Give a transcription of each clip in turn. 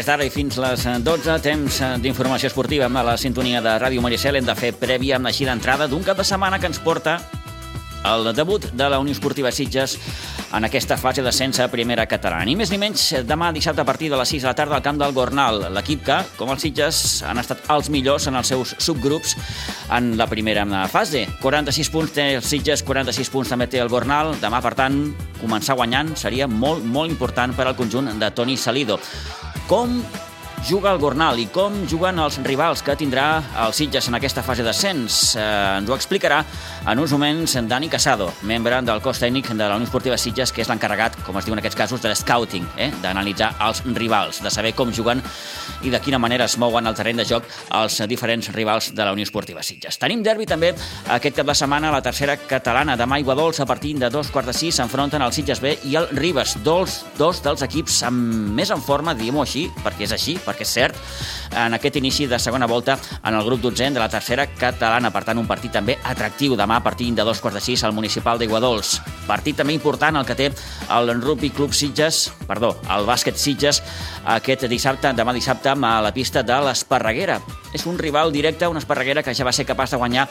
Des d'ara i fins les 12, temps d'informació esportiva amb la sintonia de Ràdio Maricel. Hem de fer prèvia amb així d'entrada d'un cap de setmana que ens porta el debut de la Unió Esportiva Sitges en aquesta fase d'ascens a primera catalana. Ni més ni menys, demà dissabte a partir de les 6 de la tarda al camp del Gornal. L'equip que, com els Sitges, han estat els millors en els seus subgrups en la primera fase. 46 punts té els Sitges, 46 punts també té el Gornal. Demà, per tant, començar guanyant seria molt, molt important per al conjunt de Toni Salido. Com juga el Gornal i com juguen els rivals que tindrà el Sitges en aquesta fase d'ascens. Eh, ens ho explicarà en uns moments Dani Casado, membre del cos tècnic de la Unió Esportiva Sitges, que és l'encarregat, com es diu en aquests casos, de scouting, eh, d'analitzar els rivals, de saber com juguen i de quina manera es mouen al terreny de joc els diferents rivals de la Unió Esportiva Sitges. Tenim derbi també aquest cap de setmana a la tercera catalana. Demà Aigua Dols, a partir de dos quarts de sis, s'enfronten el Sitges B i el Ribes, dos, dos dels equips amb més en forma, diguem-ho així, perquè és així, perquè és cert, en aquest inici de segona volta en el grup 12 de la tercera catalana. Per tant, un partit també atractiu demà a partir de dos quarts de sis al municipal d'Iguadols. Partit també important el que té el Rugby Club Sitges, perdó, el bàsquet Sitges, aquest dissabte, demà dissabte, a la pista de l'Esparreguera. És un rival directe, una Esparreguera que ja va ser capaç de guanyar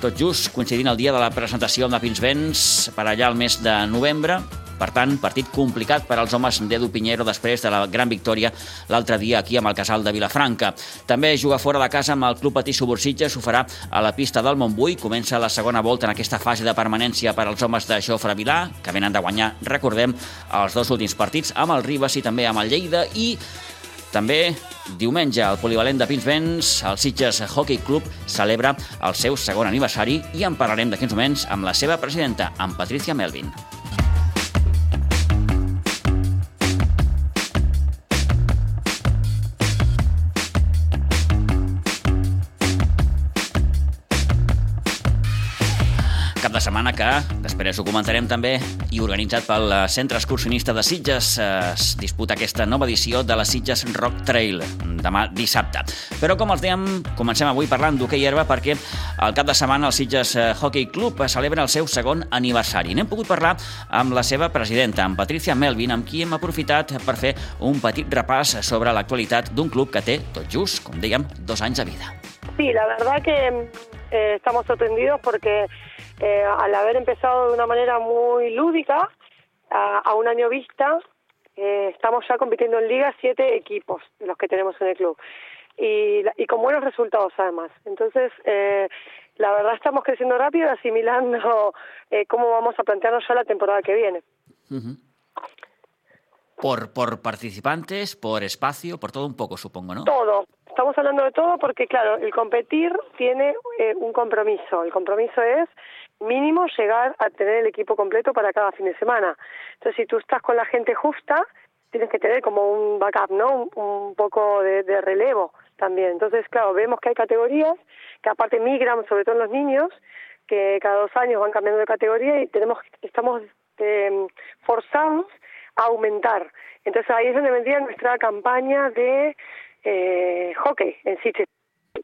tot just coincidint el dia de la presentació amb la Pinsbens per allà al mes de novembre, per tant, partit complicat per als homes d'Edu Pinheiro després de la gran victòria l'altre dia aquí amb el casal de Vilafranca. També juga fora de casa amb el Club Patí Subursitges, ho farà a la pista del Montbui. Comença la segona volta en aquesta fase de permanència per als homes de Jofre Vilà, que venen de guanyar, recordem, els dos últims partits amb el Ribas i també amb el Lleida i també diumenge al polivalent de Pinsbens, el Sitges Hockey Club celebra el seu segon aniversari i en parlarem d'aquí uns moments amb la seva presidenta, amb Patricia Melvin. Cap de setmana que, després ho comentarem també, i organitzat pel Centre Excursionista de Sitges, es disputa aquesta nova edició de la Sitges Rock Trail, demà dissabte. Però, com els dèiem, comencem avui parlant d'hoquei herba perquè el cap de setmana el Sitges Hockey Club celebra el seu segon aniversari. N'hem pogut parlar amb la seva presidenta, amb Patricia Melvin, amb qui hem aprofitat per fer un petit repàs sobre l'actualitat d'un club que té, tot just, com dèiem, dos anys de vida. Sí, la verdad que eh, estamos sorprendidos porque eh, al haber empezado de una manera muy lúdica, a, a un año vista, eh, estamos ya compitiendo en liga siete equipos los que tenemos en el club y, y con buenos resultados además. Entonces, eh, la verdad estamos creciendo rápido y asimilando eh, cómo vamos a plantearnos ya la temporada que viene. Uh -huh. Por, por participantes, por espacio, por todo un poco, supongo, ¿no? Todo. Estamos hablando de todo porque, claro, el competir tiene eh, un compromiso. El compromiso es mínimo llegar a tener el equipo completo para cada fin de semana. Entonces, si tú estás con la gente justa, tienes que tener como un backup, ¿no? Un, poco de, de, relevo también. Entonces, claro, vemos que hay categorías que aparte migran, sobre todo en los niños, que cada dos años van cambiando de categoría y tenemos, estamos eh, forzados a aumentar. Entonces ahí es donde vendría nuestra campaña de eh, hockey en Sitges.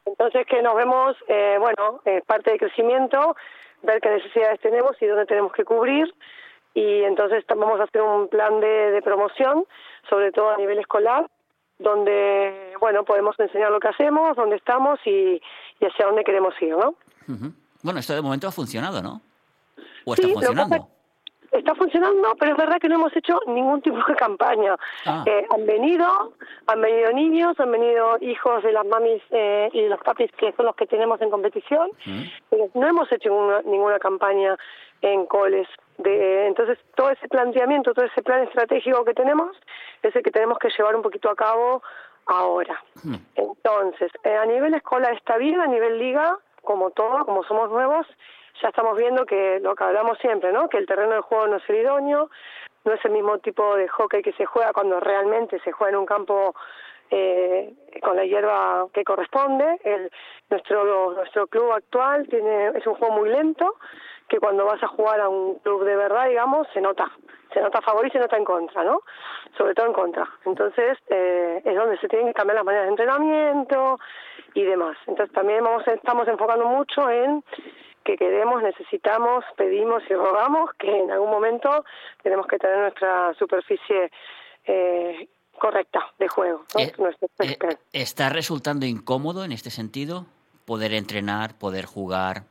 Entonces que nos vemos, eh, bueno, eh, parte del crecimiento, ver qué necesidades tenemos y dónde tenemos que cubrir y entonces vamos a hacer un plan de, de promoción, sobre todo a nivel escolar, donde, bueno, podemos enseñar lo que hacemos, dónde estamos y, y hacia dónde queremos ir, ¿no? Uh -huh. Bueno, esto de momento ha funcionado, ¿no? ¿O está sí, funcionando? Está funcionando, pero es verdad que no hemos hecho ningún tipo de campaña. Ah. Eh, han venido, han venido niños, han venido hijos de las mamis eh, y de los papis que son los que tenemos en competición, mm. pero no hemos hecho una, ninguna campaña en coles. De, entonces, todo ese planteamiento, todo ese plan estratégico que tenemos, es el que tenemos que llevar un poquito a cabo ahora. Mm. Entonces, eh, a nivel escolar está bien, a nivel liga, como todo, como somos nuevos, ya estamos viendo que lo que hablamos siempre, ¿no? Que el terreno de juego no es el idóneo, no es el mismo tipo de hockey que se juega cuando realmente se juega en un campo eh, con la hierba que corresponde. El, nuestro nuestro club actual tiene es un juego muy lento que cuando vas a jugar a un club de verdad, digamos, se nota, se nota a favor y se nota en contra, ¿no? Sobre todo en contra. Entonces eh, es donde se tienen que cambiar las maneras de entrenamiento y demás. Entonces también vamos estamos enfocando mucho en que queremos, necesitamos, pedimos y rogamos que en algún momento tenemos que tener nuestra superficie eh, correcta de juego. Eh, eh, ¿Está resultando incómodo en este sentido poder entrenar, poder jugar,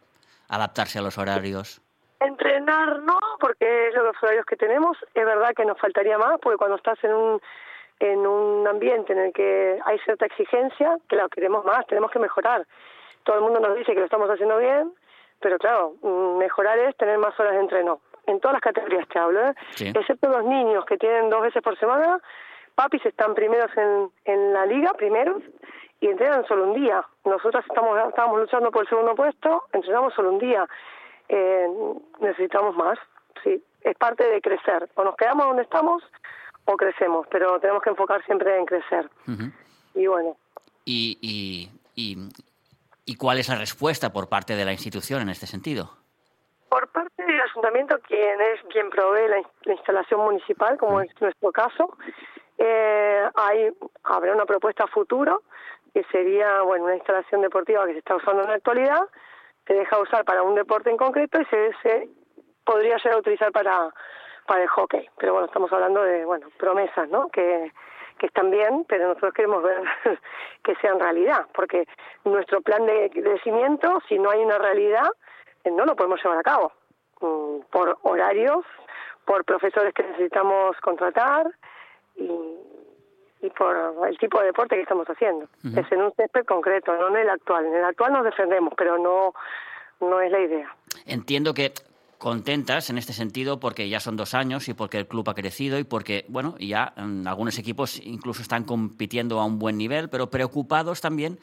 adaptarse a los horarios? Entrenar no, porque es los horarios que tenemos. Es verdad que nos faltaría más, porque cuando estás en un en un ambiente en el que hay cierta exigencia, que la queremos más, tenemos que mejorar. Todo el mundo nos dice que lo estamos haciendo bien, pero claro, mm, mejorar es tener más horas de entreno. En todas las categorías te hablo, ¿eh? excepto los niños que tienen dos veces por semana, papis están primeros en, en la liga, primeros, y entrenan solo un día. Nosotros estamos, estamos luchando por el segundo puesto, entrenamos solo un día. Eh, necesitamos más, sí. Es parte de crecer. O nos quedamos donde estamos o crecemos, pero tenemos que enfocar siempre en crecer. Y bueno. ¿Y, y, y, y cuál es la respuesta por parte de la institución en este sentido? Por parte del ayuntamiento, quien es quien provee la, instalación municipal, como es nuestro caso, eh, hay habrá una propuesta futuro que sería bueno una instalación deportiva que se está usando en la actualidad, se deja usar para un deporte en concreto y se, se podría ser a utilizar para para el hockey. Pero bueno, estamos hablando de, bueno, promesas, ¿no? Que, que están bien, pero nosotros queremos ver que sean realidad, porque nuestro plan de crecimiento, si no hay una realidad, eh, no lo podemos llevar a cabo. Mm, por horarios, por profesores que necesitamos contratar y, y por el tipo de deporte que estamos haciendo. Es en un césped concreto, no en el actual. En el actual nos defendemos, pero no, no es la idea. Entiendo que contentas en este sentido porque ya son dos años y porque el club ha crecido y porque, bueno, ya mm, algunos equipos incluso están compitiendo a un buen nivel, pero preocupados también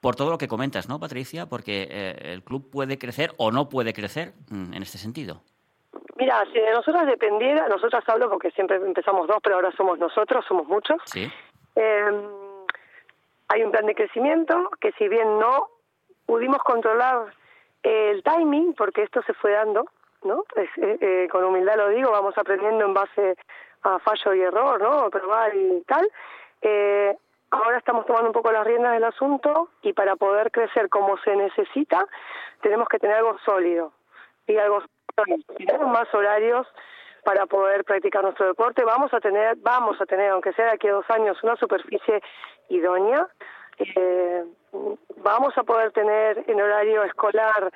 por todo lo que comentas, ¿no, Patricia? Porque eh, el club puede crecer o no puede crecer mm, en este sentido. Mira, si de nosotras dependiera, nosotras hablo porque siempre empezamos dos, pero ahora somos nosotros, somos muchos. Sí. Em, hay un plan de crecimiento que si bien no pudimos controlar el timing, porque esto se fue dando, ¿no? Eh, eh, con humildad lo digo, vamos aprendiendo en base a fallo y error, ¿no? Probar y tal. Eh, ahora estamos tomando un poco las riendas del asunto y para poder crecer como se necesita, tenemos que tener algo sólido y algo sólido. Tenemos más horarios para poder practicar nuestro deporte. Vamos a tener, vamos a tener, aunque sea de aquí a dos años, una superficie idónea. Eh, vamos a poder tener en horario escolar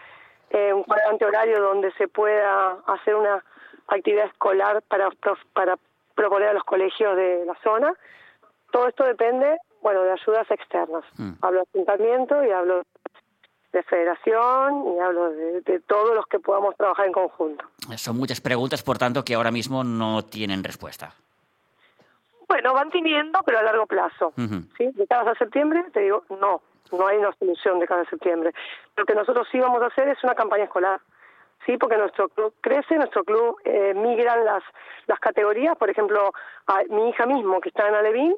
eh, un cuadrante horario donde se pueda hacer una actividad escolar para, para proponer a los colegios de la zona. Todo esto depende, bueno, de ayudas externas. Mm. Hablo de ayuntamiento y hablo de federación y hablo de, de, todos los que podamos trabajar en conjunto. Son muchas preguntas, por tanto, que ahora mismo no tienen respuesta. Bueno, van teniendo, pero a largo plazo. ¿sí? De cara a septiembre, te digo, no no hay una solución de cada septiembre. Lo que nosotros sí vamos a hacer es una campaña escolar. Sí, porque nuestro club crece, nuestro club eh, migran las, las categorías. Por ejemplo, a mi hija mismo, que está en Alevín,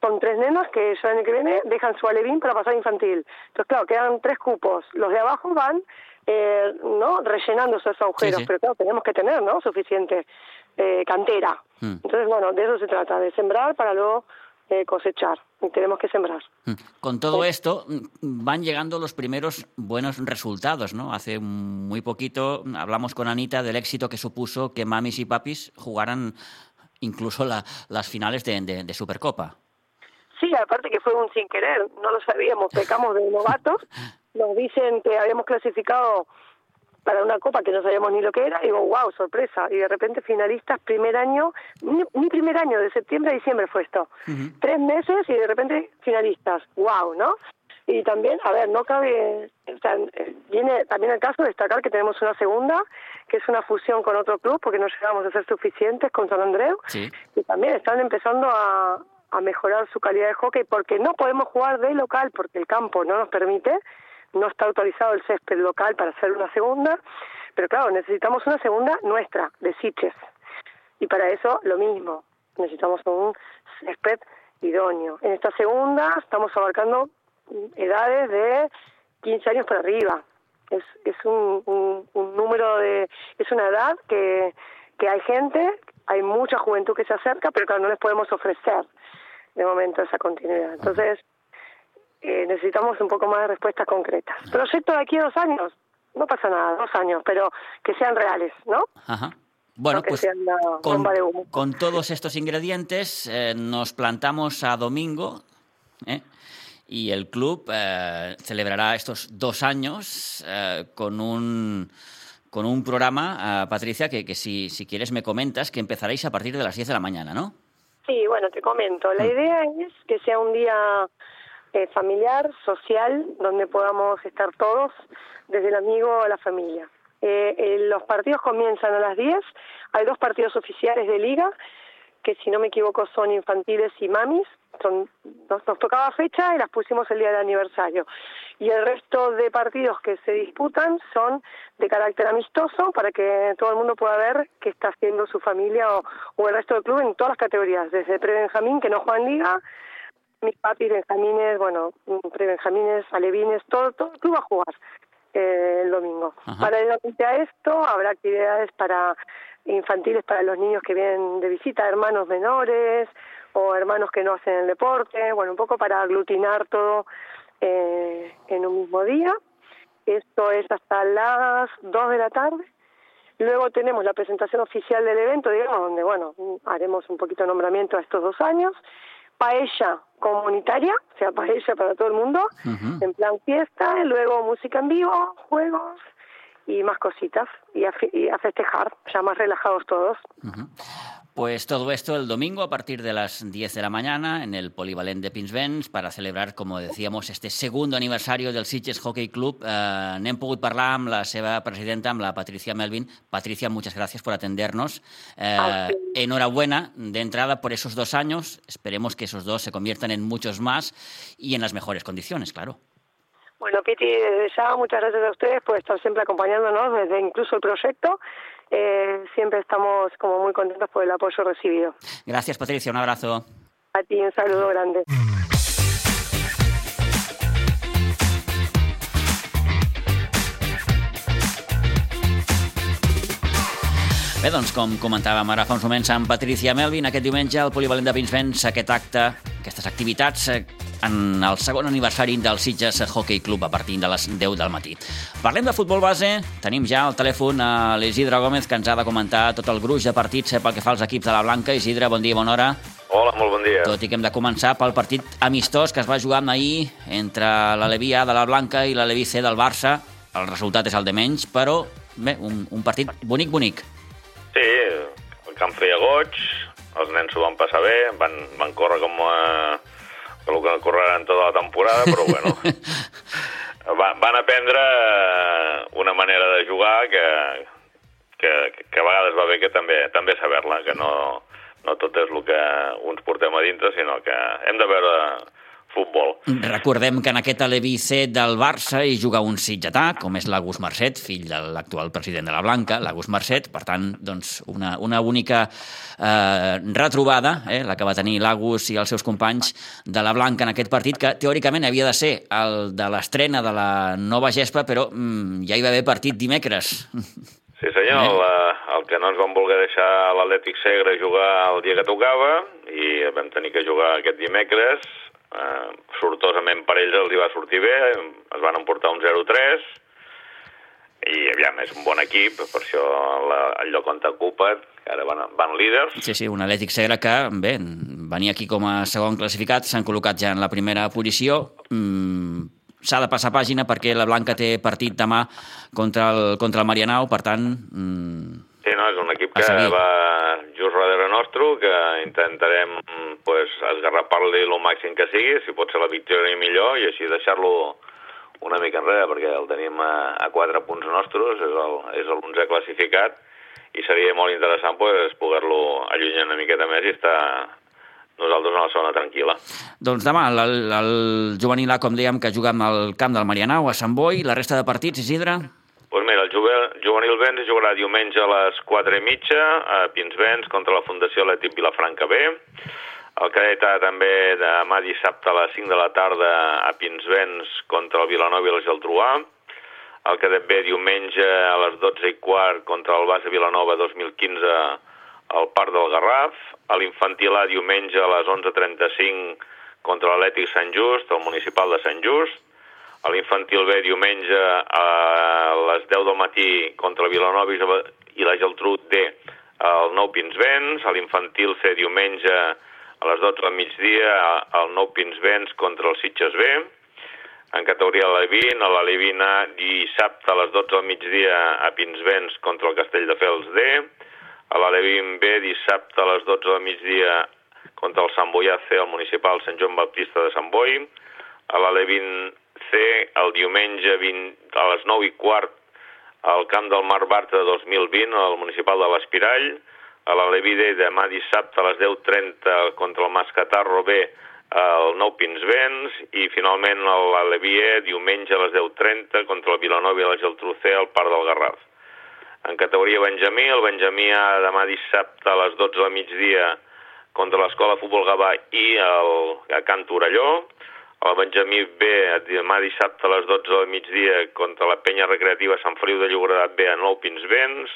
son tres nenas que el año que viene dejan su Alevín para pasar infantil. Entonces, claro, quedan tres cupos. Los de abajo van eh, no rellenando esos agujeros, pero claro, tenemos que tener no suficiente eh, cantera. Mm. Entonces, bueno, de eso se trata, de sembrar para luego cosechar y tenemos que sembrar. Mm. Con todo esto mm, van llegando los primeros buenos resultados, ¿no? Hace muy poquito hablamos con Anita del éxito que supuso que mamis y papis jugaran incluso las finales de, de, Supercopa. Sí, aparte que fue un sin querer, no lo sabíamos, pecamos de novatos, nos dicen que habíamos clasificado para una copa que no sabíamos ni lo que era, y digo, wow, sorpresa. Y de repente finalistas, primer año, mi, primer año, de septiembre a diciembre fue esto. Tres meses y de repente finalistas, wow, ¿no? Y también, a ver, no cabe, o sea, viene también el caso de destacar que tenemos una segunda, que es una fusión con otro club, porque no llegamos a ser suficientes con San Andreu, y también están empezando a, a mejorar su calidad de hockey, porque no podemos jugar de local, porque el campo no nos permite, no está autorizado el césped local para hacer una segunda, pero claro, necesitamos una segunda nuestra, de Sitges. Y para eso lo mismo, necesitamos un césped idóneo. En esta segunda estamos abarcando edades de 15 años para arriba. Es, es un, un, número de... es una edad que, que hay gente, hay mucha juventud que se acerca, pero claro, no les podemos ofrecer de momento esa continuidad. Entonces, eh, necesitamos un poco más de respuestas concretas. Proyecto de aquí a dos años, no pasa nada, dos años, pero que sean reales, ¿no? Ajá. Bueno, pues con, con, todos estos ingredientes eh, nos plantamos a domingo ¿eh? y el club eh, celebrará estos dos años eh, con un con un programa, uh, Patricia, que, que si, si, quieres me comentas que empezaréis a partir de las 10 de la mañana, ¿no? Sí, bueno, te comento. La mm. idea es que sea un día eh, familiar, social, donde podamos estar todos, desde el amigo a la familia. Eh, eh, los partidos comienzan a las 10, hay dos partidos oficiales de liga, que si no me equivoco son infantiles y mamis, son, nos, nos tocaba fecha y las pusimos el día del aniversario. Y el resto de partidos que se disputan son de carácter amistoso para que todo el mundo pueda ver qué está haciendo su familia o, o el resto del club en todas las categorías, desde pre-benjamín, que no juegan liga, mis papis, benjamines, bueno, pre-benjamines, alevines, todo, todo el club va a jugar eh, el domingo. Ajá. Paralelamente a esto, habrá actividades para infantiles para los niños que vienen de visita, hermanos menores o hermanos que no hacen el deporte, bueno, un poco para aglutinar todo eh, en un mismo día. Esto es hasta las 2 de la tarde. Luego tenemos la presentación oficial del evento, digamos, donde, bueno, haremos un poquito de nombramiento a estos dos años paella comunitaria, o sea, paella para todo el mundo, uh -huh. en plan fiesta, luego música en vivo, juegos y más cositas, y a, y a festejar, ya más relajados todos. Uh -huh. Pues todo esto el domingo a partir de las 10 de la mañana en el Polivalent de Pinsbens para celebrar, como decíamos, este segundo aniversario del Sitges Hockey Club. Eh, N'hem pogut parlar amb la seva presidenta, amb la Patricia Melvin. Patricia, muchas gracias por atendernos. Eh. Enhorabuena de entrada por esos dos años. Esperemos que esos dos se conviertan en muchos más y en las mejores condiciones, claro. Bueno, Piti, desde ya muchas gracias a ustedes por estar siempre acompañándonos desde incluso el proyecto eh, siempre estamos como muy contentos por el apoyo recibido. Gracias, Patricia. Un abrazo. A ti, un saludo grande. Bé, doncs, com comentàvem ara fa uns moments amb Patricia Melvin, aquest diumenge al Polivalent de Pinsbens, aquest acte, aquestes activitats eh, en el segon aniversari del Sitges Hockey Club a partir de les 10 del matí. Parlem de futbol base, tenim ja al telèfon a l'Isidre Gómez que ens ha de comentar tot el gruix de partits pel que fa als equips de la Blanca. Isidre, bon dia, bona hora. Hola, molt bon dia. Tot i que hem de començar pel partit amistós que es va jugar ahir entre la Levi A de la Blanca i la Levi C del Barça. El resultat és el de menys, però bé, un, un partit bonic, bonic. Sí, el camp feia goig, els nens s'ho van passar bé, van, van córrer com a... Eh el que correran tota la temporada, però bueno, van aprendre una manera de jugar que, que, que a vegades va bé que també també saber-la, que no, no tot és el que uns portem a dintre, sinó que hem de veure futbol. Recordem que en aquest Aleví C del Barça hi juga un sitgetà, com és l'Agus Marcet, fill de l'actual president de la Blanca, l'Agus Marcet, per tant, doncs, una, una única eh, retrobada, eh, la que va tenir l'Agus i els seus companys de la Blanca en aquest partit, que teòricament havia de ser el de l'estrena de la nova gespa, però mm, ja hi va haver partit dimecres. Sí, senyor, eh? la, el que no ens van voler deixar l'Atlètic Segre jugar el dia que tocava i vam tenir que jugar aquest dimecres eh, sortosament per ells els hi va sortir bé, es van emportar un 0-3, i aviam, és un bon equip, per això la, el lloc on t'ocupa, que ara van, van líders. Sí, sí, un Atlètic Segre que, bé, venia aquí com a segon classificat, s'han col·locat ja en la primera posició, mm, s'ha de passar pàgina perquè la Blanca té partit demà contra el, contra el Marianao, per tant... Mm, sí, no, és un equip que va nostre, que intentarem pues, esgarrapar-li el màxim que sigui, si pot ser la victòria millor, i així deixar-lo una mica enrere, perquè el tenim a, a quatre punts nostres, és l'onze classificat, i seria molt interessant pues, poder-lo allunyar una miqueta més i estar nosaltres a la zona tranquil·la. Doncs demà el, el juvenil A, com dèiem, que juga amb el camp del Marianau, a Sant Boi, la resta de partits, Isidre? Doncs mira, el juvenil Vents jugarà diumenge a les 4 i mitja a Pinsbens contra la Fundació Atlètic Vilafranca B. El cadet A també demà dissabte a les 5 de la tarda a Pinsbens contra el Vilanova i la Geltrú A. El cadet B diumenge a les 12 i quart contra el Base Vilanova 2015 al Parc del Garraf. A l'infantil A diumenge a les 11.35 contra l'Atlètic Sant Just, al municipal de Sant Just. A l'infantil B diumenge a les 10 del matí contra Vilanova i la Geltrú D el Nou Pinsbens, a l'infantil C diumenge a les 12 del migdia el Nou Pinsbens contra el Sitges B, en categoria Levin, a la Levina dissabte a les 12 del migdia a Pinsbens contra el Castell de Fels D, a la Levin B dissabte a les 12 del migdia contra el Sant Boià C, el municipal Sant Joan Baptista de Sant Boi, a la Levin C el diumenge 20, a les 9 i quart al camp del Mar Barta 2020, al municipal de l'Espirall, a la Levide demà dissabte a les 10.30 contra el Mascatarro B el Nou Pinsbens i finalment la Levier diumenge a les 10.30 contra el Vilanova i la Geltrú-C al Parc del Garraf. En categoria Benjamí, el Benjamí demà dissabte a les 12 del migdia contra l'Escola Futbol Gavà i el, a Can Torelló, el Benjamí B demà dissabte a les 12 del migdia contra la penya recreativa Sant Feliu de Llobregat B a Nou Pinsbens,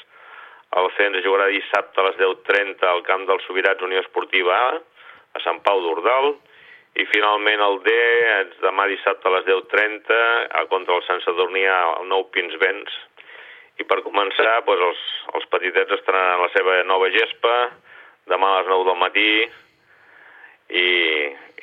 el centre jugarà dissabte a les 10.30 al camp dels Sobirats Unió Esportiva A, a Sant Pau d'Ordal, i finalment el D, demà dissabte a les 10.30, contra el Sant Sadurnià, el nou Pinsbens. I per començar, doncs els, els petitets estaran a la seva nova gespa, demà a les 9 del matí, i,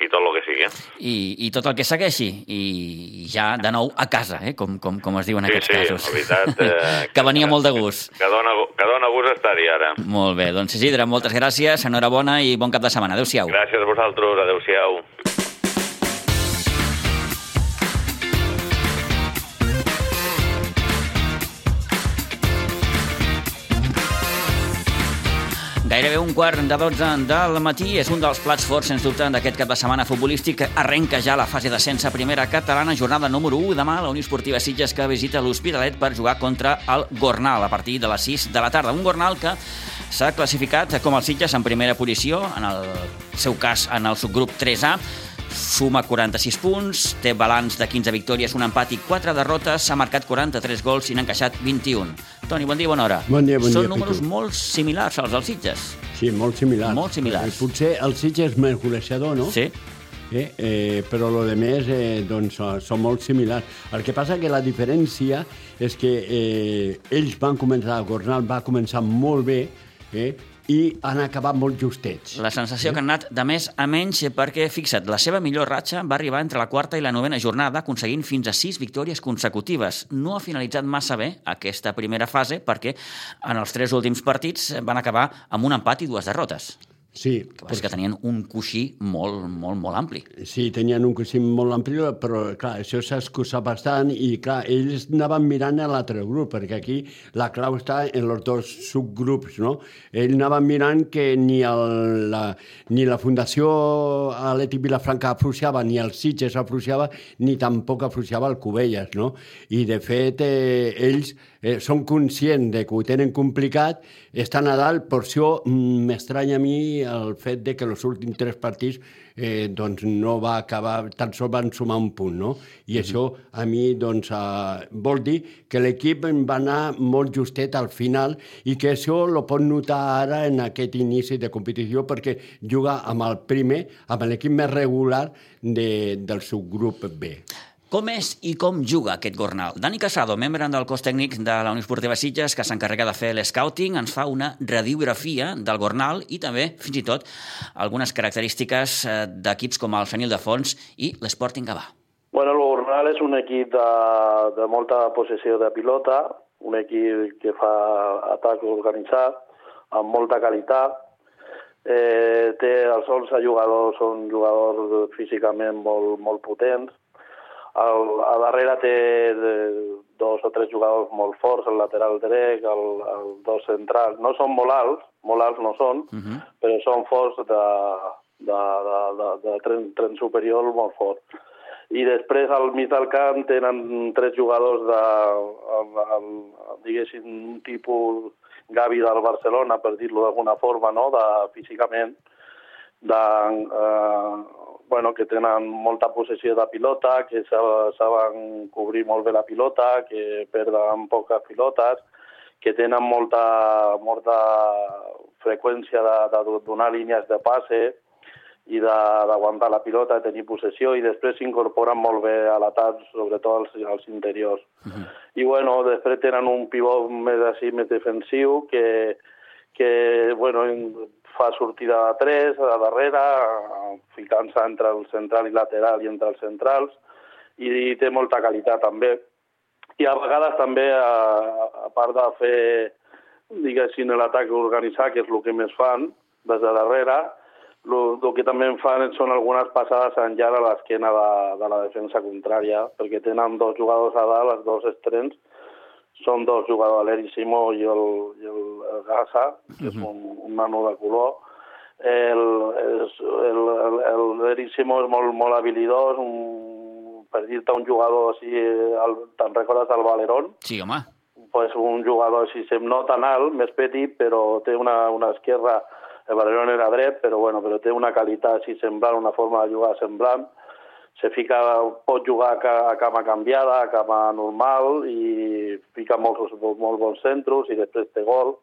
i tot el que sigui. I, I tot el que segueixi, i ja de nou a casa, eh? com, com, com es diu en sí, aquests sí, casos. Sí, veritat. Eh, que venia molt de gust. Que dona, que dona gust estar-hi ara. Molt bé, doncs Isidre, moltes gràcies, enhorabona i bon cap de setmana. Adéu-siau. Gràcies a vosaltres, adéu-siau. Gairebé un quart de 12 del matí és un dels plats forts, sens dubte, d'aquest cap de setmana futbolístic. Arrenca ja la fase d'ascens a primera catalana, jornada número 1. Demà la Unió Esportiva Sitges que visita l'Hospitalet per jugar contra el Gornal a partir de les 6 de la tarda. Un Gornal que s'ha classificat com el Sitges en primera posició, en el seu cas en el subgrup 3A, suma 46 punts, té balanç de 15 victòries, un empat i 4 derrotes, s'ha marcat 43 gols i n'ha encaixat 21. Toni, bon dia, bona hora. Bon dia, bon Són dia, números Pitu. molt similars als dels Sitges. Sí, molt similars. Molt similars. Eh, Potser el Sitges és més golejador, no? Sí? Eh, eh, però lo de més eh, doncs, són molt similars. El que passa que la diferència és que eh, ells van començar, el Gornal va començar molt bé eh, i han acabat molt justets. La sensació que han anat de més a menys perquè, fixa't, la seva millor ratxa va arribar entre la quarta i la novena jornada, aconseguint fins a sis victòries consecutives. No ha finalitzat massa bé aquesta primera fase perquè en els tres últims partits van acabar amb un empat i dues derrotes. Sí, Que ser que tenien un coixí molt, molt, molt ampli. Sí, tenien un cossim molt ampli, però clar, això s'ha excusat bastant i clar, ells anaven mirant a l'altre grup, perquè aquí la clau està en els dos subgrups, no? Ells anaven mirant que ni, el, la, ni la Fundació Atlètic Vilafranca afluixava, ni el Sitges afluixava, ni tampoc afluixava el Cubelles, no? I de fet, eh, ells eh, són conscients de que ho tenen complicat, estan a dalt, per això mm, m'estranya a mi el fet de que els últims tres partits eh, doncs no va acabar, tan sols van sumar un punt, no? I això a mi doncs, eh, vol dir que l'equip va anar molt justet al final i que això lo pot notar ara en aquest inici de competició perquè juga amb el primer, amb l'equip més regular de, del subgrup B. Com és i com juga aquest Gornal? Dani Casado, membre del cos tècnic de la Unió Esportiva Sitges, que s'encarrega de fer l'escouting, ens fa una radiografia del Gornal i també, fins i tot, algunes característiques eh, d'equips com el Fenil de Fons i l'Sporting Gavà. Bueno, el Gornal és un equip de, de molta possessió de pilota, un equip que fa atac organitzat, amb molta qualitat. Eh, té els 11 jugadors, són jugadors físicament molt, molt potents. El, a darrere té de, dos o tres jugadors molt forts, el lateral dret, el, el dos centrals. No són molt alts, molt alts no són, uh -huh. però són forts de, de, de, de, de tren, tren superior molt fort. I després al mig del camp tenen tres jugadors de, el, el, diguéssim, un tipus Gavi del Barcelona, per dir-lo d'alguna forma, no? de, físicament, de, eh, bueno, que tenen molta possessió de pilota, que saben cobrir molt bé la pilota, que perden poques pilotes, que tenen molta, molta freqüència de, de donar línies de passe i d'aguantar la pilota, de tenir possessió, i després s'incorporen molt bé a l'atac, sobretot als, als interiors. Uh -huh. I bueno, després tenen un pivot més així, més defensiu, que, que bueno, fa sortida de tres a darrere, ficant-se entre el central i lateral i entre els centrals, i té molta qualitat també. I a vegades també, a, a part de fer, diguéssim, l'atac organitzat, que és el que més fan, des de darrere, el que també en fan són algunes passades en llarg a l'esquena de, de la defensa contrària, perquè tenen dos jugadors a dalt, els dos estrenos, són dos jugadors, l'Eri Simó i el, i el, Gaza, que és un, un nano de color. El Simó és molt, molt habilidós, un, per dir-te un jugador així, el, te'n recordes del Valerón? Sí, home. Pues un jugador així, no tan alt, més petit, però té una, una esquerra el Valerón era dret, però, bueno, però té una qualitat així semblant, una forma de jugar semblant. Se fica, pot jugar a cama canviada, a cama normal, i fica molts, molt bons centros, i després té gol.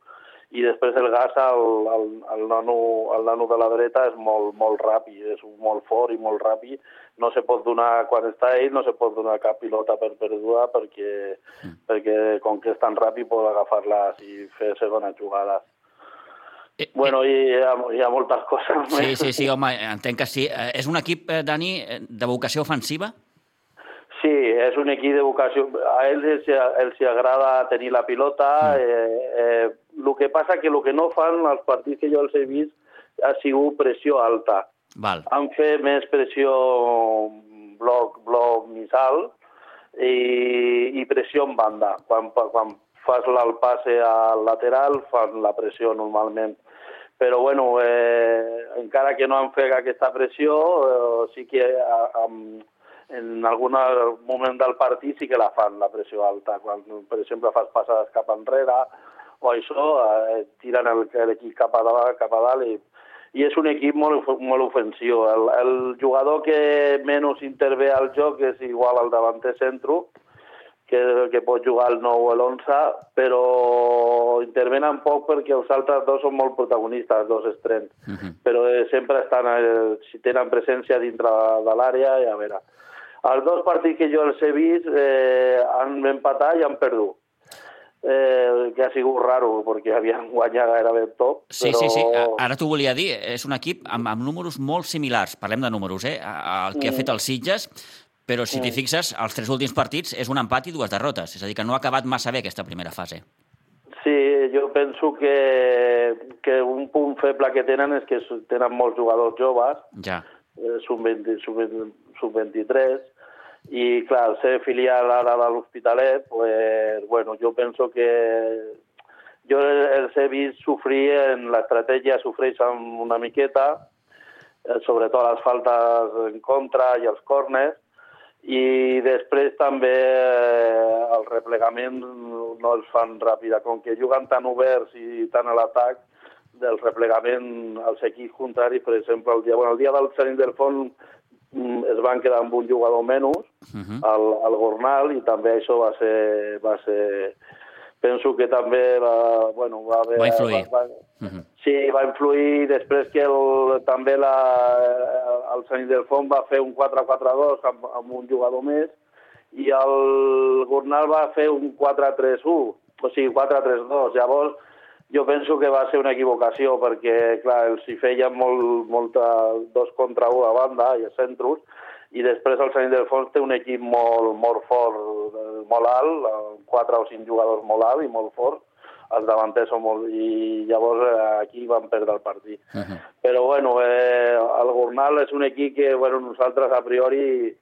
I després el gas, el, el, el, nano, el nano de la dreta, és molt, molt ràpid, és molt fort i molt ràpid. No se pot donar, quan està ell, no se pot donar cap pilota per perduda perquè, mm. perquè com que és tan ràpid pot agafar-les i fer segones jugades. Eh, bueno, i hi ha, hi ha moltes coses sí, més. Sí, sí, home, entenc que sí. Eh, és un equip, eh, Dani, de vocació ofensiva? Sí, és un equip de vocació... A ells els, agrada tenir la pilota. Mm. Eh, eh, el que passa que el que no fan els partits que jo els he vist ha sigut pressió alta. Val. Han fet més pressió bloc, bloc missal i, i pressió en banda. Quan, quan fas el passe al lateral, fan la pressió normalment però bueno, eh, encara que no han fet aquesta pressió, eh, sí que a, a, en algun moment del partit sí que la fan, la pressió alta. Quan, per exemple, fas passades cap enrere o això, eh, tiren l'equip cap a dalt, cap a dalt i, i és un equip molt, molt ofensiu. El, el jugador que menys intervé al joc és igual al davanter centre, que, que pot jugar el 9 o l'11, però intervenen poc perquè els altres dos són molt protagonistes, els dos estrenos. Uh -huh. Però eh, sempre estan, eh, si tenen presència dintre de l'àrea, i a veure. Els dos partits que jo els he vist eh, han empatat i han perdut. Eh, que ha sigut raro, perquè havien guanyat gairebé tot. Sí, però... sí, sí. Ara t'ho volia dir. És un equip amb, amb números molt similars. Parlem de números, eh? El que mm. ha fet el Sitges, però si t'hi fixes, els tres últims partits és un empat i dues derrotes. És a dir, que no ha acabat massa bé aquesta primera fase. Sí, jo penso que, que un punt feble que tenen és que tenen molts jugadors joves, ja. eh, sub-23, sub, sub i clar, ser filial ara de l'Hospitalet, pues, bueno, jo penso que jo els he vist sofrir en l'estratègia, sofreixen una miqueta, eh, sobretot les faltes en contra i els corners, i després també eh, el replegament no els fan ràpida. Com que juguen tan oberts i tan a l'atac, del replegament als equips contraris, per exemple, el dia, bueno, el dia del Sanin del Font mm, es van quedar amb un jugador menys, uh -huh. al, al Gornal, i també això va ser, va ser penso que també va, bueno, va haver... Va influir. Va, va, uh -huh. Sí, va influir després que el, també la, el Sant Font va fer un 4-4-2 amb, amb un jugador més i el Gornal va fer un 4-3-1, o sigui, 4-3-2. Llavors, jo penso que va ser una equivocació perquè, clar, els hi feien molt, molta dos contra un a banda i a centros i després el Sant Fons té un equip molt, molt fort, molt alt, quatre o cinc jugadors molt alt i molt forts, els davanters són molt... i llavors eh, aquí van perdre el partit. Uh -huh. Però bueno, eh, el Gornal és un equip que bueno, nosaltres a priori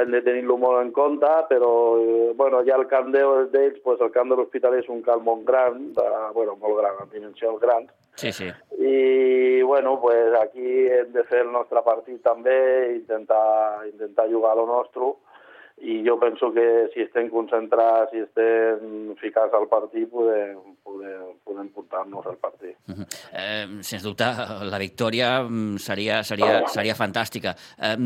hem de tenir-lo molt en compte, però eh, bueno, ja el camp d'ells, pues, el camp de l'Hospital és un camp molt gran, de, bueno, molt gran, en dimensions grans, Sí, sí. I, bueno, pues aquí hem de fer el nostre partit també, intentar, intentar jugar a lo nostre, i jo penso que si estem concentrats, si estem ficats al partit, podem, podem, podem portar-nos al partit. Uh -huh. eh, sens dubte, la victòria mm, seria, seria, seria fantàstica. Eh,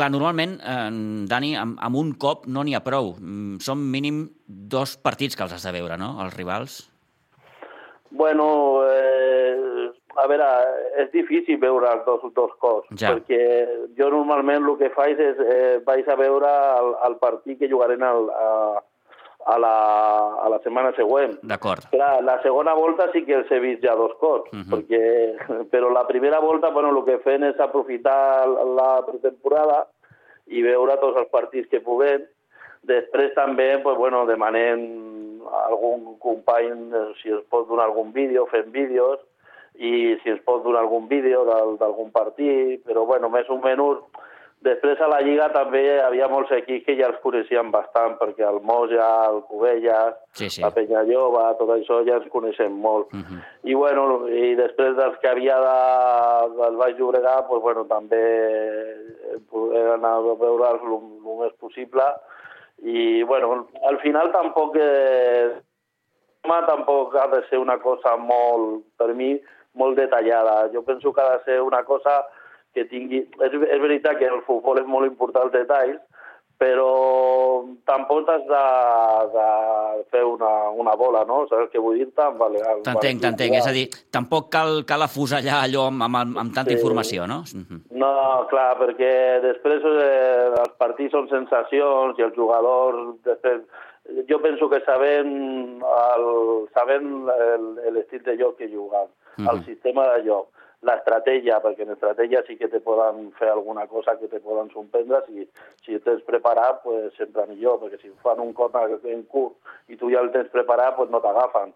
clar, normalment, eh, Dani, amb, amb un cop no n'hi ha prou. Mm, són mínim dos partits que els has de veure, no?, els rivals. Bueno, eh, a veure, és difícil veure els dos, dos cos, ja. perquè jo normalment el que faig és, eh, vaig a veure el, el partit que jugarem al, a, a la, a la setmana següent. D'acord. Clar, la segona volta sí que els he vist ja dos cops, uh -huh. perquè, però la primera volta, bueno, el que fem és aprofitar la pretemporada i veure tots els partits que puguem. Després també, pues, bueno, demanem a algun company si es pot donar algun vídeo, fem vídeos, i si es pot donar algun vídeo d'algun partit, però bueno, més o menys Després a la Lliga també hi havia molts equips que ja els coneixien bastant, perquè el Moja, el Covelles, sí, sí. la Penyallova, tot això ja ens coneixem molt. Uh -huh. I, bueno, i després dels que havia de, del Baix Llobregat, pues, bueno, també he anar a veure'ls el més possible. I, bueno, al final tampoc... Eh, tampoc ha de ser una cosa molt, per mi, molt detallada. Jo penso que ha de ser una cosa que tingui... És, és veritat que el futbol és molt important els detalls, però tampoc has de, de fer una, una bola, no? Saps què vull dir-te? Vale, t'entenc, t'entenc. És a dir, tampoc cal, cal afusellar allò amb, amb, amb tanta sí. informació, no? No, clar, perquè després eh, els partits són sensacions i els jugadors després jo penso que sabem el, sabem l'estil de joc que juguen, uh -huh. el sistema de joc l'estratègia, perquè en estratègia sí que te poden fer alguna cosa que te poden sorprendre, si, si tens preparat, pues, sempre millor, perquè si fan un corner en curt i tu ja el tens preparat, pues, no t'agafen.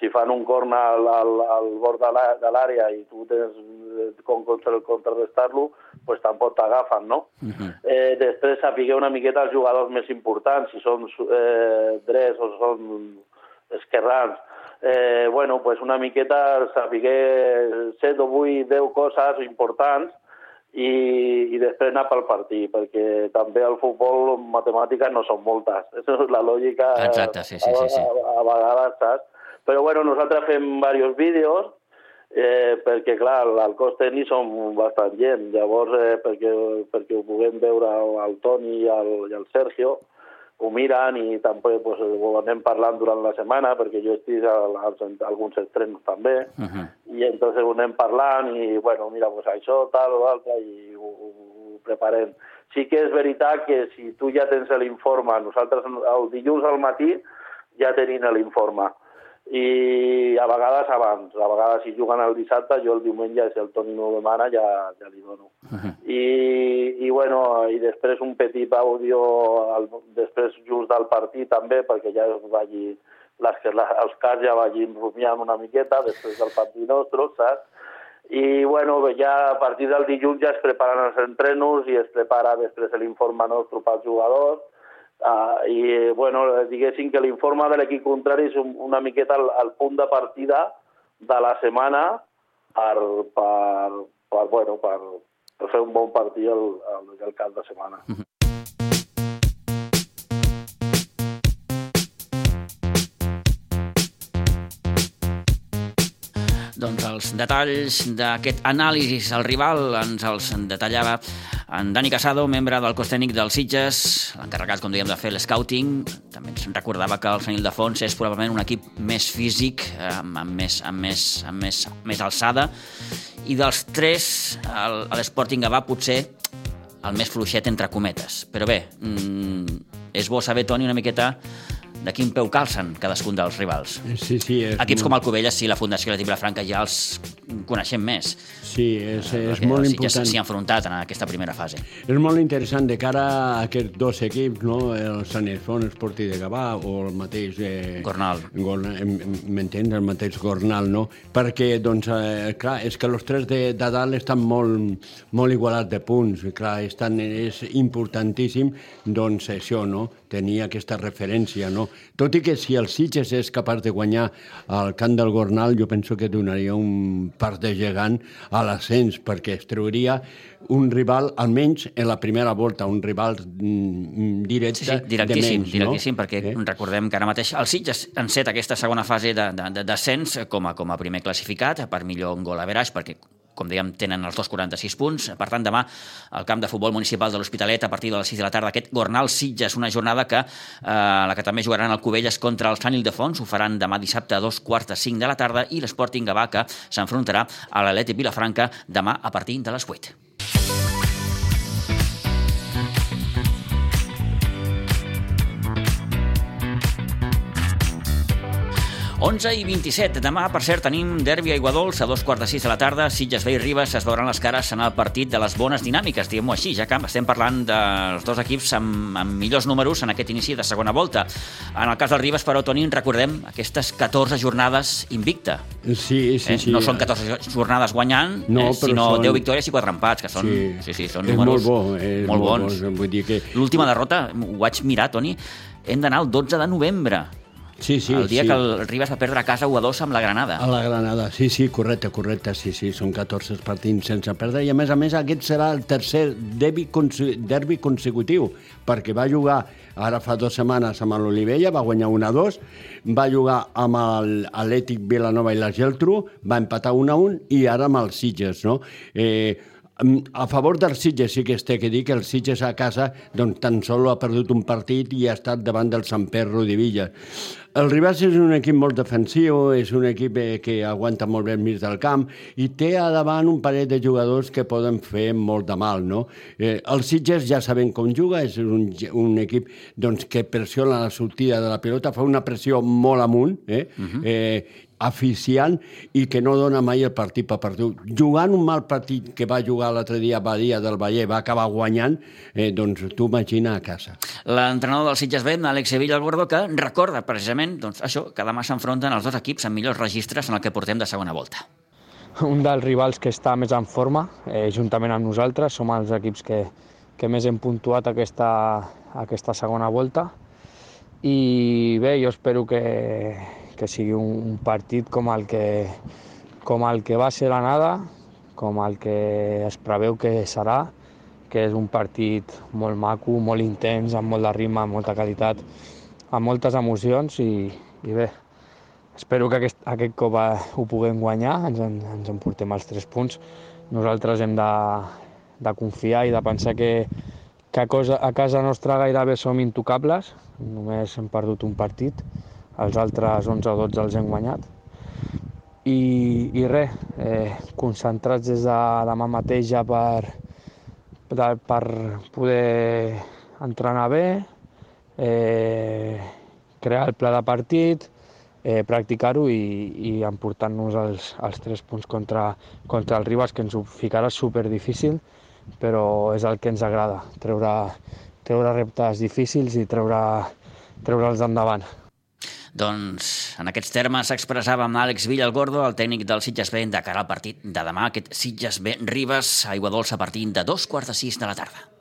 Si fan un corner al, al, al bord de l'àrea i tu tens eh, com contrarrestar-lo, pues, tampoc t'agafen, no? Uh -huh. eh, després sapigueu una miqueta els jugadors més importants, si són eh, drets o són esquerrans, eh, bueno, pues una miqueta saber 7 o 8, 10 coses importants i, i després anar pel partit, perquè també al futbol matemàtiques no són moltes. Això és la lògica Exacte, sí, sí, sí, sí. A, a, vegades, saps? Però bueno, nosaltres fem diversos vídeos, eh, perquè clar, al cos tècnic som bastant gent, llavors eh, perquè, perquè ho puguem veure el Toni i el, i el Sergio, ho miren i també pues, ho anem parlant durant la setmana, perquè jo estic a, a, a alguns estrenos també, uh -huh. i entonces ho anem parlant i, bueno, mira, pues això, tal o l'altre, i ho, ho preparem. Sí que és veritat que si tu ja tens l'informe, nosaltres el dilluns al matí ja tenim l'informe, i a vegades abans, a vegades si juguen el dissabte, jo el diumenge, si el Toni no demana, ja, ja li dono. Uh -huh. I, I, bueno, i després un petit àudio, el, després just del partit també, perquè ja vagi, les, les, els cars ja vagin rumiant una miqueta després del partit nostre, saps? I, bueno, ja a partir del dilluns ja es preparen els entrenos i es prepara després l'informe nostre pels jugadors, Uh, I, bueno, diguéssim que l'informe de l'equip contrari és un, una miqueta el, el punt de partida de la setmana per, per, per, bueno, per, per fer un bon partit el, el, el cap de setmana. Mm -hmm. Doncs els detalls d'aquest anàlisi al rival ens els detallava en Dani Casado, membre del cos tècnic dels Sitges, l'encarregat, com dèiem, de fer l'escouting, també ens recordava que el Fenil de Fons és probablement un equip més físic, amb, amb, més, amb, més, amb més, més alçada, i dels tres, l'Sporting Gavà potser el més fluixet entre cometes. Però bé, mm, és bo saber, Toni, una miqueta de quin peu calcen cadascun dels rivals. Sí, sí. És Equips molt... com el Covelles, sí, la Fundació i la Vilafranca ja els coneixem més. Sí, és, eh, és molt important. Ja s'hi ha enfrontat en aquesta primera fase. És molt interessant de cara a aquests dos equips, no? el Sant Ilfon Esporti de Gavà o el mateix... Eh, Gornal. M'entens? El mateix Gornal, no? Perquè, doncs, eh, clar, és que els tres de, de dalt estan molt, molt igualats de punts. Clar, estan, és importantíssim, doncs, això, no? Tenir aquesta referència, no? Tot i que si el Sitges és capaç de guanyar al camp del Gornal, jo penso que donaria un pas de gegant a l'ascens, perquè es trauria un rival, almenys en la primera volta, un rival mm, directe sí, sí, directíssim, de menys, directíssim, no? perquè eh? recordem que ara mateix el Sitges set aquesta segona fase de, de, de descens com a, com a primer classificat, per millor un gol a veraix, perquè com dèiem, tenen els dos 46 punts. Per tant, demà al camp de futbol municipal de l'Hospitalet a partir de les 6 de la tarda aquest Gornal Sitges, una jornada que eh, la que també jugaran el Cubelles contra el Sant Ildefons, ho faran demà dissabte a dos quarts de 5 de la tarda i l'Sporting Gavà que s'enfrontarà a l'Aleti Vilafranca demà a partir de les 8. 11 i 27. Demà, per cert, tenim derbi a Iguadols a dos quarts de sis de la tarda. Sitges Bé i Ribes es veuran les cares en el partit de les bones dinàmiques, diguem-ho així, ja que estem parlant dels dos equips amb, amb millors números en aquest inici de segona volta. En el cas del Ribes, però, Toni, recordem aquestes 14 jornades invicta. Sí, sí, eh? sí. No són 14 jornades guanyant, no, eh? sinó són... 10 victòries i 4 empats, que són, sí. Sí, sí, són és números molt, bo, és molt, molt bons. Bo, vull dir que... L'última derrota, ho vaig mirar, Toni, hem d'anar el 12 de novembre Sí, sí, el dia sí. que el Ribas va perdre a casa 1 a 2 amb la Granada. A la Granada, sí, sí, correcte, correcte, sí, sí, són 14 partits sense perdre i a més a més aquest serà el tercer derbi, derbi consecutiu perquè va jugar ara fa dues setmanes amb l'Olivella, va guanyar 1 a 2, va jugar amb l'Atlètic Vilanova i la Geltrú, va empatar 1 a 1 i ara amb els Sitges, no? Eh, a favor del Sitges sí que es té que dir que el Sitges a casa doncs, tan sol ha perdut un partit i ha estat davant del Sant Perro de Villa. El Ribas és un equip molt defensiu, és un equip eh, que aguanta molt bé el mig del camp i té a davant un parell de jugadors que poden fer molt de mal, no? Eh, el Sitges ja sabem com juga, és un, un equip doncs, que pressiona la sortida de la pilota, fa una pressió molt amunt, eh? Uh -huh. eh aficiant i que no dona mai el partit per perdut. Jugant un mal partit que va jugar l'altre dia a Badia del Valle va acabar guanyant, eh, doncs tu imagina a casa. L'entrenador del Sitges B, Àlex Sevilla Gordo, que recorda precisament doncs, això, que demà s'enfronten els dos equips amb millors registres en el que portem de segona volta. Un dels rivals que està més en forma, eh, juntament amb nosaltres, som els equips que, que més hem puntuat aquesta, aquesta segona volta. I bé, jo espero que, que sigui un partit com el que, com el que va ser l'anada, com el que es preveu que serà, que és un partit molt maco, molt intens, amb molt de ritme, amb molta qualitat, amb moltes emocions i, i bé, espero que aquest, aquest cop ho puguem guanyar, ens en, ens en portem els tres punts. Nosaltres hem de, de confiar i de pensar que, que a, cosa, a casa nostra gairebé som intocables, només hem perdut un partit, els altres 11 o 12 els hem guanyat. I, i res, eh, concentrats des de demà mateix ja per, per, poder entrenar bé, eh, crear el pla de partit, eh, practicar-ho i, i emportant-nos els, els tres punts contra, contra el Ribas, que ens ho ficarà super difícil, però és el que ens agrada, treure, treure reptes difícils i treure, treure'ls endavant. Doncs en aquests termes s'expressava amb Àlex Villalgordo, el tècnic del Sitges B, de cara al partit de demà, aquest Sitges B Ribes, Aigua Dolça, a partir de dos quarts de sis de la tarda.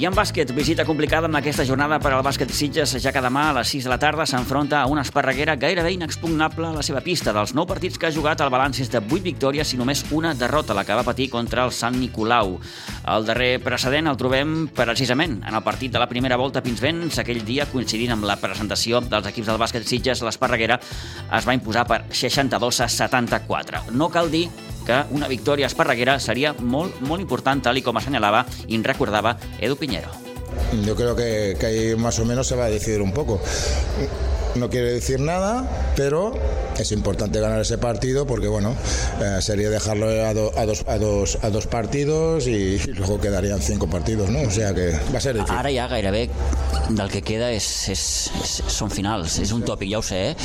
I en bàsquet, visita complicada amb aquesta jornada per al bàsquet Sitges, ja que demà a les 6 de la tarda s'enfronta a una esparreguera gairebé inexpugnable a la seva pista. Dels 9 partits que ha jugat, el balanç és de 8 victòries i només una derrota, la que va patir contra el Sant Nicolau. El darrer precedent el trobem precisament en el partit de la primera volta a Pinsbens, aquell dia coincidint amb la presentació dels equips del bàsquet Sitges, l'Esparreguera es va imposar per 62 a 74. No cal dir que una victòria esparreguera seria molt, molt important, tal i com assenyalava i recordava Edu Piñero. Yo creo que, que ahí más o menos se va a decidir un poco. No quiere decir nada, pero es importante ganar ese partido porque bueno eh, sería dejarlo a, do, a, dos, a, dos, a dos partidos y, y, luego quedarían cinco partidos no? o sea que va a ser difícil ara ja gairebé del que queda és, és, és, són finals, és un tòpic, ja ho sé eh?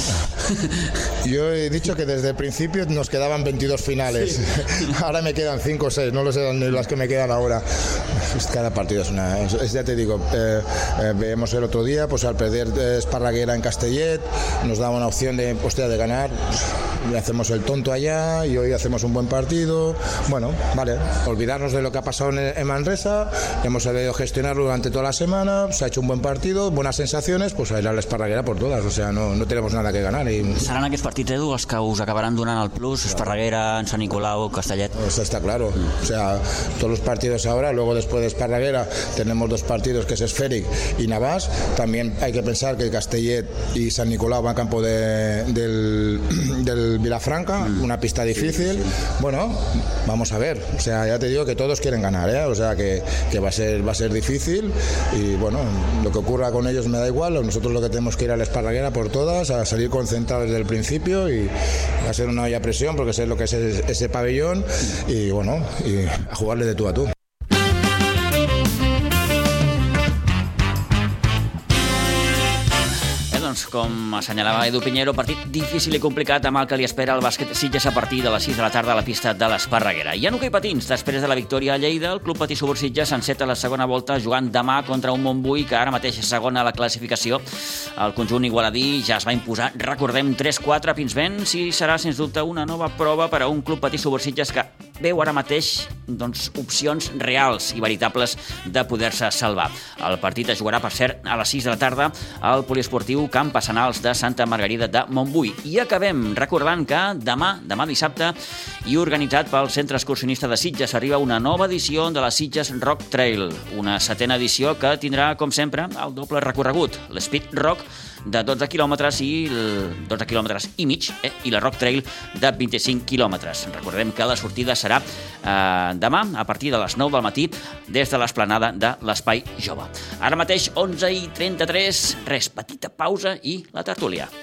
yo he dicho que desde el principio nos quedaban 22 finales sí. ahora me quedan 5 o 6 no lo sé ni las que me quedan ahora cada partido es una es, es, ya te digo eh, eh, vemos el otro día pues al perder Esparraguera en Castellet nos daba una opción de, hostia, de ganar y hacemos el tonto allá y hoy hacemos un buen partido. Bueno, vale, olvidarnos de lo que ha pasado en, en Manresa, hemos sabido gestionarlo durante toda la semana, se ha hecho un buen partido, buenas sensaciones, pues a ir a l'Esparreguera por todas, o sea, no, no tenemos nada que ganar. Y... Seran aquests partits, Edu, els que us acabaran donant el plus, claro. Esparreguera, en Sant Nicolau, Castellet? Eso está claro, o sea, todos los partidos ahora, luego después de Esparreguera tenemos dos partidos que es Esféric y Navas, también hay que pensar que Castellet y San Nicolau van a campo de, del, del Vilafranca, mm. una pista difícil. Bueno, vamos a ver. O sea, ya te digo que todos quieren ganar, ¿eh? O sea, que, que, va, a ser, va a ser difícil y bueno, lo que ocurra con ellos me da igual. Nosotros lo que tenemos que ir a la Esparraguera por todas, a salir concentrados desde el principio y va a ser una olla presión porque sé lo que es ese, ese pabellón y bueno, y a jugarle de tú a tú. Doncs, com assenyalava Edu Pinheiro, partit difícil i complicat amb el que li espera el bàsquet Sitges a partir de les 6 de la tarda a la pista de l'Esparreguera. I en hoquei patins, després de la victòria a Lleida, el Club Patí Subur Sitges s'enceta la segona volta jugant demà contra un Montbui que ara mateix és segona a la classificació. El conjunt igualadí ja es va imposar, recordem, 3-4 a Pinsbens i serà, sens dubte, una nova prova per a un Club Patí Subur Sitges que veu ara mateix doncs, opcions reals i veritables de poder-se salvar. El partit es jugarà, per cert, a les 6 de la tarda al poliesportiu Camp Passanals de Santa Margarida de Montbui. I acabem recordant que demà, demà dissabte, i organitzat pel Centre Excursionista de Sitges, arriba una nova edició de la Sitges Rock Trail, una setena edició que tindrà, com sempre, el doble recorregut, l'Speed Rock de 12 quilòmetres i 12 quilòmetres i mig eh? i la Rock Trail de 25 quilòmetres. Recordem que la sortida serà eh, demà a partir de les 9 del matí des de l'esplanada de l'Espai Jove. Ara mateix 11 i 33, res, petita pausa i la tertúlia.